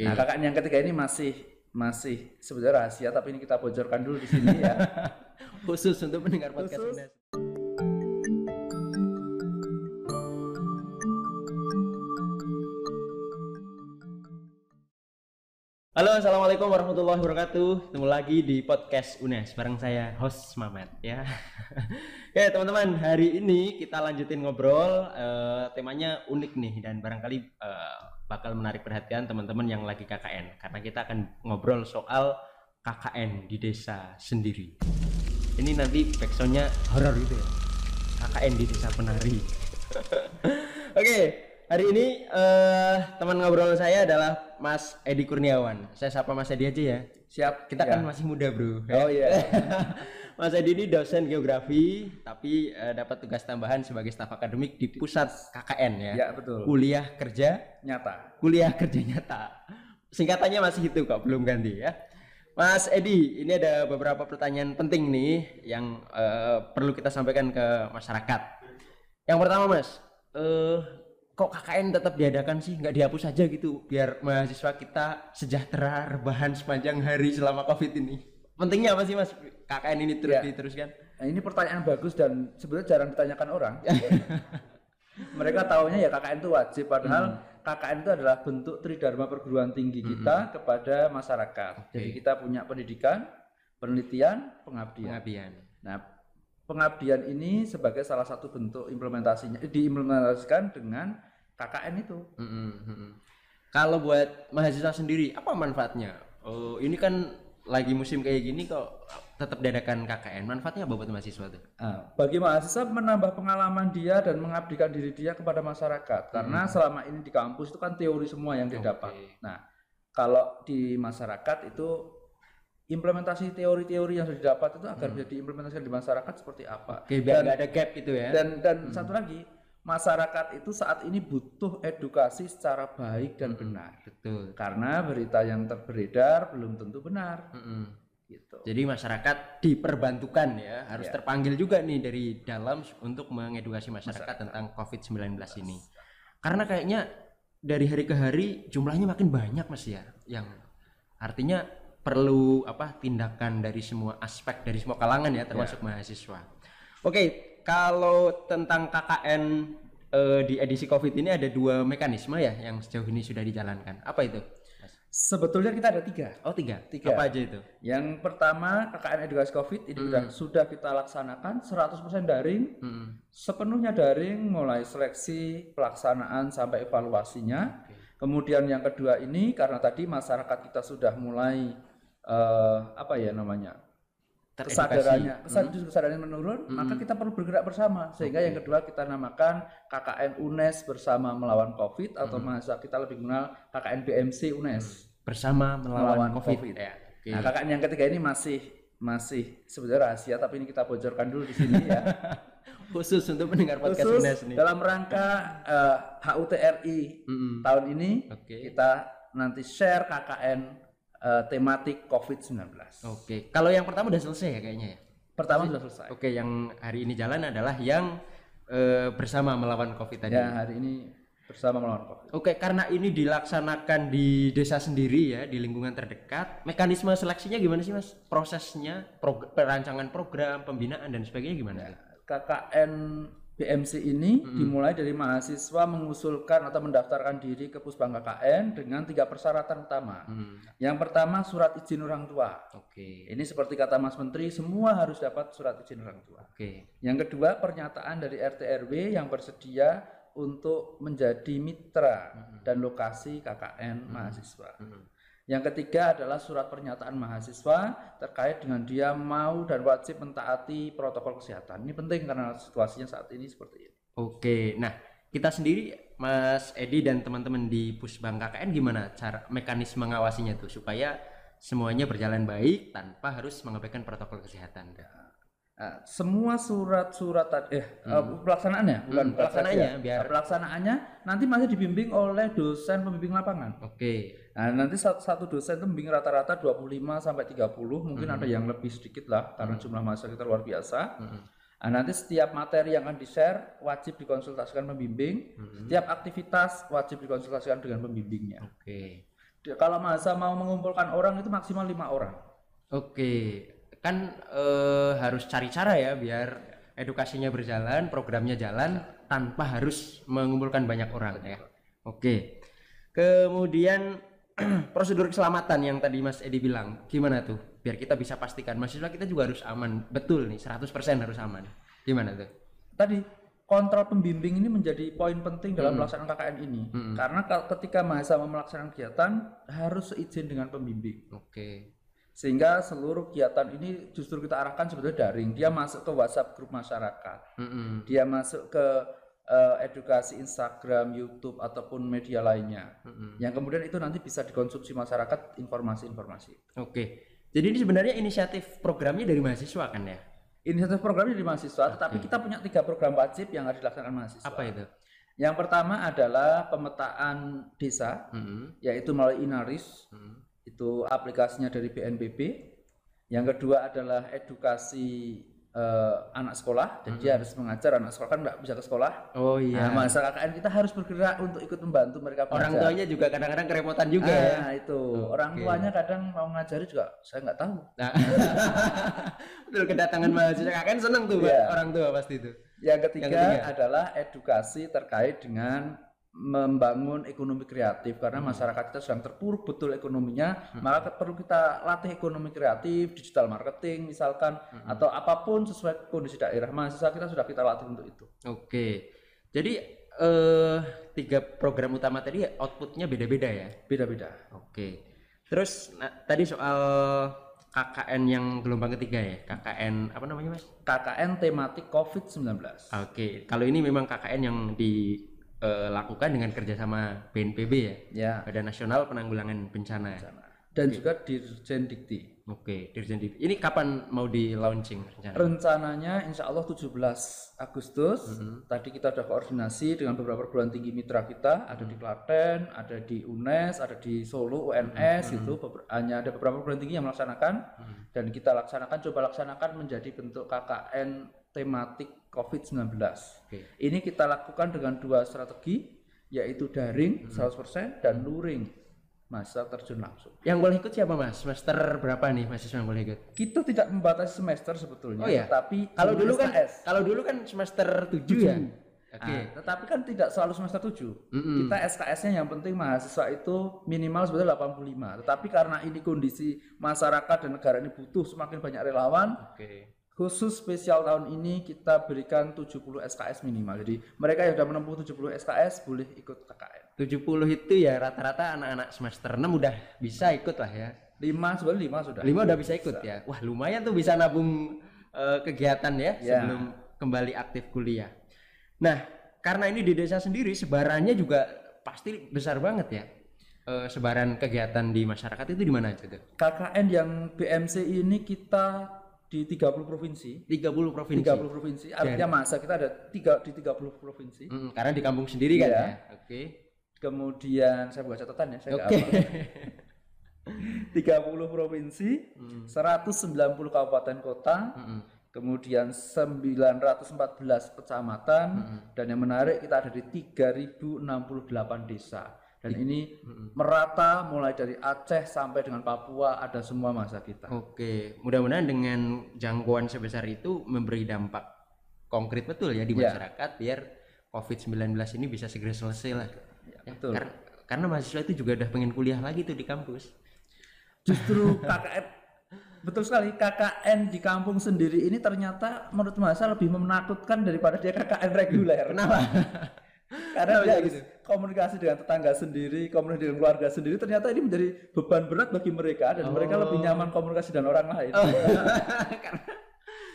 Oke. Nah, KKN yang ketiga ini masih masih sebenarnya rahasia tapi ini kita bocorkan dulu di sini ya. Khusus untuk pendengar podcast Khusus. UNES. Halo, assalamualaikum warahmatullahi wabarakatuh. Ketemu lagi di podcast UNES bareng saya host Mamet ya. Oke teman-teman, hari ini kita lanjutin ngobrol. eh, temanya unik nih dan barangkali eh, bakal menarik perhatian teman-teman yang lagi KKN karena kita akan ngobrol soal KKN di desa sendiri. Ini nanti backsoundnya horor gitu ya. KKN di desa penari. Oke, hari ini eh teman ngobrol saya adalah Mas Edi Kurniawan. Saya sapa Mas Edi aja ya. Siap. Kita Ya. kan masih muda, Bro. Oh iya. Mas Edi ini dosen geografi, tapi eh, dapat tugas tambahan sebagai staf akademik di pusat KKN ya. Ya, betul. Kuliah kerja, Nyata. kuliah kerja nyata. Singkatannya masih itu kok, belum ganti ya. Mas Edi, ini ada beberapa pertanyaan penting nih yang eh, perlu kita sampaikan ke masyarakat. Yang pertama, Mas, eh kok KKN tetap diadakan sih? Nggak dihapus aja gitu, biar mahasiswa kita sejahtera, rebahan sepanjang hari selama COVID ini. Pentingnya apa sih, Mas? KKN ini terus Ya. diteruskan? Nah, ini pertanyaan bagus dan sebenarnya jarang ditanyakan orang. Mereka taunya ya KKN itu wajib padahal KKN itu adalah bentuk tridharma perguruan tinggi kita kepada masyarakat. Jadi kita punya pendidikan, penelitian, pengabdian. Pengabdian. Nah, pengabdian ini sebagai salah satu bentuk implementasinya diimplementasikan dengan KKN itu. Mm-mm, mm-mm. Kalau buat mahasiswa sendiri, apa manfaatnya? Oh, ini kan lagi musim kayak gini kok tetap diadakan KKN. Manfaatnya apa buat mahasiswa tuh? Nah, bagi mahasiswa menambah pengalaman dia dan mengabdikan diri dia kepada masyarakat. Karena selama ini di kampus itu kan teori semua yang dia dapat. Nah, kalau di masyarakat itu implementasi teori-teori yang sudah didapat itu agar bisa diimplementasikan di masyarakat seperti apa. Oke, biar nggak ada gap itu ya. Dan dan satu lagi, masyarakat itu saat ini butuh edukasi secara baik dan benar. Betul. Karena berita yang terberedar belum tentu benar Mm-mm. gitu. Jadi masyarakat diperbantukan ya, harus Ya. terpanggil juga nih dari dalam untuk mengedukasi masyarakat, tentang COVID-19 ini. Karena kayaknya dari hari ke hari jumlahnya makin banyak Mas ya, yang artinya perlu apa tindakan dari semua aspek dari semua kalangan ya termasuk mahasiswa. Oke, kalau tentang KKN eh, di edisi COVID ini ada dua mekanisme ya yang sejauh ini sudah dijalankan. Apa itu? Sebetulnya kita ada tiga. Oh tiga. Tiga. Apa aja itu? Yang pertama KKN edukasi COVID ini sudah sudah kita laksanakan 100% daring, Mm-mm. sepenuhnya daring mulai seleksi, pelaksanaan sampai evaluasinya. Kemudian yang kedua ini karena tadi masyarakat kita sudah mulai eh, apa ya namanya? Kesadarannya kesad- kesadarannya menurun maka kita perlu bergerak bersama sehingga yang kedua kita namakan KKN UNES bersama melawan COVID atau mahasiswa kita lebih mengenal KKN BMC UNES bersama melawan, melawan COVID. COVID. Ya. Oke. Nah, KKN yang ketiga ini masih masih sebenarnya rahasia tapi ini kita bocorkan dulu di sini ya. Khusus untuk pendengar podcast Khusus UNES nih. dalam rangka eh, HUTRI Mm-mm. tahun ini Oke. kita nanti share KKN eh, tematik COVID-19. Oke. Kalau yang pertama udah selesai ya kayaknya ya. Pertama sudah selesai. Oke, yang hari ini jalan adalah yang eh, bersama melawan COVID tadi. Ya, hari ini bersama melawan COVID. Oke, karena ini dilaksanakan di desa sendiri ya, di lingkungan terdekat, mekanisme seleksinya gimana sih Mas? Prosesnya, prog- perancangan program, pembinaan dan sebagainya gimana? tuh? KKN BMC ini dimulai dari mahasiswa mengusulkan atau mendaftarkan diri ke Pusbang KKN dengan tiga persyaratan utama. Hmm. Yang pertama surat izin orang tua. Oke. Ini seperti kata Mas Menteri, semua harus dapat surat izin orang tua. Oke. Yang kedua pernyataan dari RT RW yang bersedia untuk menjadi mitra dan lokasi KKN mahasiswa. Hmm. Yang ketiga adalah surat pernyataan mahasiswa terkait dengan dia mau dan wajib mentaati protokol kesehatan. Ini penting karena situasinya saat ini seperti ini. Oke, nah kita sendiri Mas Edi dan teman-teman di Pusbang KKN gimana cara mekanisme mengawasinya tuh supaya semuanya berjalan baik tanpa harus mengabaikan protokol kesehatan. Nah, semua surat-surat tadi, eh, eh, pelaksanaannya, bukan Hmm, pelaksanaannya, pelaksanaannya, biar- pelaksanaannya nanti masih dibimbing oleh dosen pembimbing lapangan. Oke. Nah, nanti satu, satu dosen itu membimbing rata-rata 25 sampai 30, mungkin ada yang lebih sedikit lah karena jumlah mahasiswa kita luar biasa. Hmm. Nah, nanti setiap materi yang akan di-share wajib dikonsultasikan pembimbing, setiap aktivitas wajib dikonsultasikan dengan pembimbingnya. Oke. Dia- Kalau masa mau mengumpulkan orang itu maksimal lima orang. Oke, kan eh, harus cari cara ya biar edukasinya berjalan, programnya jalan tanpa harus mengumpulkan banyak orang ya. Oke. Kemudian prosedur keselamatan yang tadi Mas Edi bilang, gimana tuh? Biar kita bisa pastikan mahasiswa kita juga harus aman. Betul nih, 100% harus aman. Gimana tuh? Tadi kontrol pembimbing ini menjadi poin penting dalam pelaksanaan KKN ini. Karena kalau ketika mahasiswa melaksanakan kegiatan harus seizin dengan pembimbing. Oke. Sehingga seluruh kegiatan ini justru kita arahkan sebetulnya daring. Dia masuk ke WhatsApp grup masyarakat. Mm-mm. Dia masuk ke eh, edukasi Instagram, YouTube ataupun media lainnya. Mm-mm. Yang kemudian itu nanti bisa dikonsumsi masyarakat informasi-informasi. Oke. Jadi ini sebenarnya inisiatif programnya dari mahasiswa kan ya? Inisiatif programnya di mahasiswa, tetapi kita punya tiga program wajib yang harus dilaksanakan mahasiswa. Apa itu? Yang pertama adalah pemetaan desa, Mm-mm. yaitu melalui Inaris, Mm. Itu aplikasinya dari BNPB. Yang kedua adalah edukasi eh, anak sekolah, dan dia harus mengajar anak sekolah kan nggak bisa ke sekolah. Oh Nah, iya. masa KKN kita harus bergerak untuk ikut membantu mereka Orang belajar. tuanya juga kadang-kadang kerepotan juga ya. Ah, itu orang Oke. tuanya kadang mau ngajari juga saya nggak tahu. Nah, betul kedatangan mahasiswa kan seneng tuh Iya. orang tua pasti itu. Yang ketiga, Yang ketiga. adalah edukasi terkait dengan membangun ekonomi kreatif karena Hmm. masyarakat kita sedang terpuruk betul ekonominya maka perlu kita latih ekonomi kreatif digital marketing misalkan Hmm. atau apa pun sesuai kondisi daerah mahasiswa kita sudah kita latih untuk itu Oke. Jadi eh tiga program utama tadi outputnya beda-beda ya. beda-beda Oke. Terus nah, tadi soal KKN yang gelombang ketiga ya, KKN apa namanya mas? KKN tematik COVID-19 Oke. Kalau ini memang KKN yang dilakukan dengan kerjasama BNPB ya, ya. Badan Nasional Penanggulangan Bencana. dan juga Dirjen Dikti. Oke, Dirjen Dikti. Ini kapan mau di launching rencana? rencananya insya Allah 17 Agustus. Mhm. tadi kita sudah koordinasi dengan beberapa perguruan tinggi mitra kita. Ada di Klaten ada di UNES ada di Solo UNS itu. Beber- hanya ada beberapa perguruan tinggi yang melaksanakan. Mhm. dan kita laksanakan coba laksanakan menjadi bentuk KKN tematik COVID-19 Oke. ini kita lakukan dengan dua strategi yaitu daring 100% dan luring masa terjun langsung Yang boleh ikut siapa mas? Semester berapa nih mahasiswa yang boleh ikut? kita tidak membatasi semester sebetulnya Oh iya? tetapi Kalau dulu kan SKS. kalau dulu kan semester 7 ya. Oke. Nah, tetapi kan tidak selalu semester 7. Mm-mm. Kita SKS-nya yang penting mahasiswa itu minimal sebetulnya 85. Tetapi karena ini kondisi masyarakat dan negara ini butuh semakin banyak relawan, Oke. Khusus spesial tahun ini kita berikan 70 SKS minimal. Jadi mereka yang sudah menempuh 70 SKS boleh ikut KKN. 70 itu ya rata-rata anak-anak semester 6 udah bisa ikut lah ya. 5 sebetulnya 5 sudah. 5 udah bisa ikut ya. Wah, lumayan tuh bisa nabung eh, kegiatan ya, Ya. sebelum kembali aktif kuliah. Nah, karena ini di desa sendiri sebarannya juga pasti besar banget ya. Eh, sebaran kegiatan di masyarakat itu di mana aja tuh? KKN yang BMC ini kita di 30 provinsi. 30 provinsi. 30 provinsi. Artinya masa kita ada tiga di 30 provinsi. Mm, karena di kampung sendiri kan Iya. ya. Oke. Kemudian saya buka catatan ya, saya Oke. hafal. 30 provinsi, 190 kabupaten kota, Mm-mm. kemudian 914 kecamatan, dan yang menarik kita ada di 3068 desa. Dan ini merata mulai dari Aceh sampai dengan Papua ada semua masa kita. Oke, mudah-mudahan dengan jangkauan sebesar itu memberi dampak konkret betul ya di Ya. masyarakat biar COVID-19 ini bisa segera selesai lah. Ya, betul. kar- karena mahasiswa itu juga udah pengen kuliah lagi tuh di kampus. Justru KKN betul sekali KKN di kampung sendiri ini ternyata menurut masa lebih menakutkan daripada dia KKN reguler. Kenapa? Karena dia harus komunikasi dengan tetangga sendiri, komunikasi dengan keluarga sendiri, ternyata ini menjadi beban berat bagi mereka dan mereka lebih nyaman komunikasi dengan orang lain.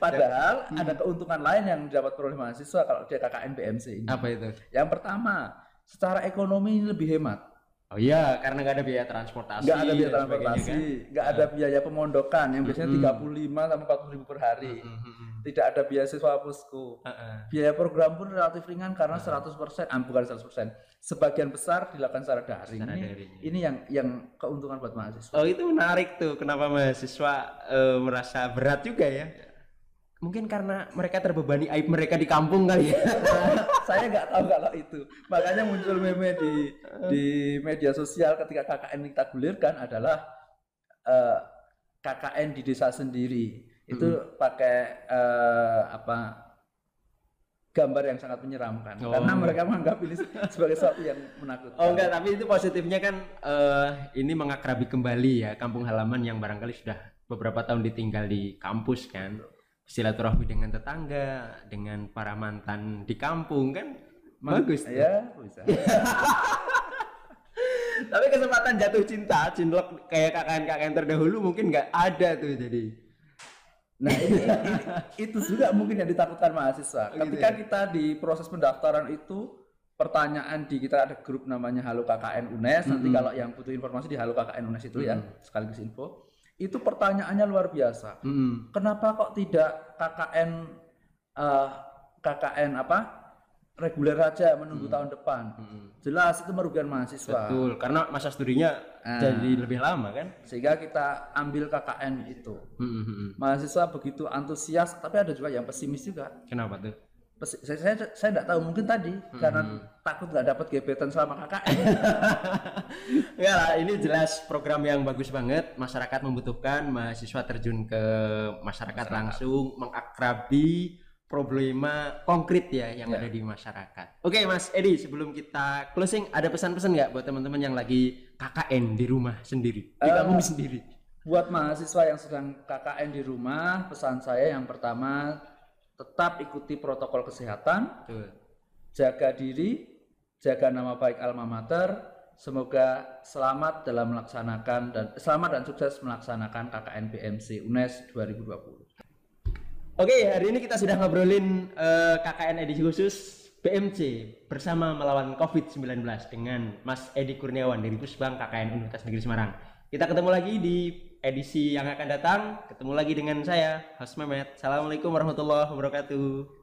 Padahal ada keuntungan lain yang didapat oleh mahasiswa kalau dia KKN BMC ini. Apa itu? Yang pertama, secara ekonomi ini lebih hemat. Oh iya, karena nggak ada biaya transportasi. Nggak ada biaya sebagainya transportasi, kan? nggak ada biaya pemondokan yang biasanya 35 sampai 40 ribu per hari. Mm-mm. Tidak ada biaya siswa pusku. Heeh. Biaya program pun relatif ringan karena 100%, ah, bukan 100%. Sebagian besar dilakukan secara daring. Secara ini, daring, ya. ini yang yang keuntungan buat mahasiswa. Oh itu menarik tuh, kenapa mahasiswa eh, merasa berat juga ya? mungkin karena mereka terbebani aib mereka di kampung kali ya. saya nggak tahu kalau itu. Makanya muncul meme di di media sosial ketika KKN kita gulirkan adalah uh, eh, KKN di desa sendiri. Itu hmm. pakai uh, apa gambar yang sangat menyeramkan oh. karena mereka menganggap ini sebagai sesuatu yang menakutkan. Oh enggak, tapi itu positifnya kan uh, ini mengakrabi kembali ya kampung halaman yang barangkali sudah beberapa tahun ditinggal di kampus kan. Silaturahmi dengan tetangga, dengan para mantan di kampung kan bagus. Ya, bisa. tapi kesempatan jatuh cinta, cinlok kayak kakak-kakak terdahulu mungkin nggak ada tuh jadi Nah ini, ini itu juga mungkin yang ditakutkan mahasiswa. Oh, Ketika gitu ya? kita di proses pendaftaran itu pertanyaan di kita ada grup namanya Halo KKN UNES. Mm -hmm. Nanti kalau yang butuh informasi di Halo KKN UNES itu mm -hmm. ya sekaligus info. Itu pertanyaannya luar biasa. Mm -hmm. Kenapa kok tidak KKN uh, eh, KKN apa reguler aja menunggu hmm. tahun depan. Hmm. Jelas itu merugikan mahasiswa. Betul, karena masa studinya nah, jadi lebih lama kan. Sehingga kita ambil KKN itu. Hmm. hmm, hmm. Mahasiswa begitu antusias, tapi ada juga yang pesimis juga. Kenapa tuh? Pes saya saya saya tidak tahu mungkin tadi hmm. karena takut nggak dapat gebetan selama KKN. ya lah, ini jelas program yang bagus banget. Masyarakat membutuhkan mahasiswa terjun ke masyarakat, masyarakat. langsung mengakrabi problema konkret ya yang ya. ada di masyarakat. Oke Mas Edi, sebelum kita closing, ada pesan-pesan nggak buat teman-teman yang lagi KKN di rumah sendiri, di uh, kampung sendiri? Buat mahasiswa yang sedang KKN di rumah, pesan saya yang pertama tetap ikuti protokol kesehatan, Betul. jaga diri, jaga nama baik alma mater. Semoga selamat dalam melaksanakan dan selamat dan sukses melaksanakan KKN BMC UNES 2020. Oke, hari ini kita sudah ngobrolin uh, eh, KKN edisi khusus BMC bersama melawan COVID-19 dengan Mas Edi Kurniawan dari Pusbang KKN Universitas Negeri Semarang. Kita ketemu lagi di edisi yang akan datang. Ketemu lagi dengan saya, Host Mehmet. Assalamualaikum warahmatullahi wabarakatuh.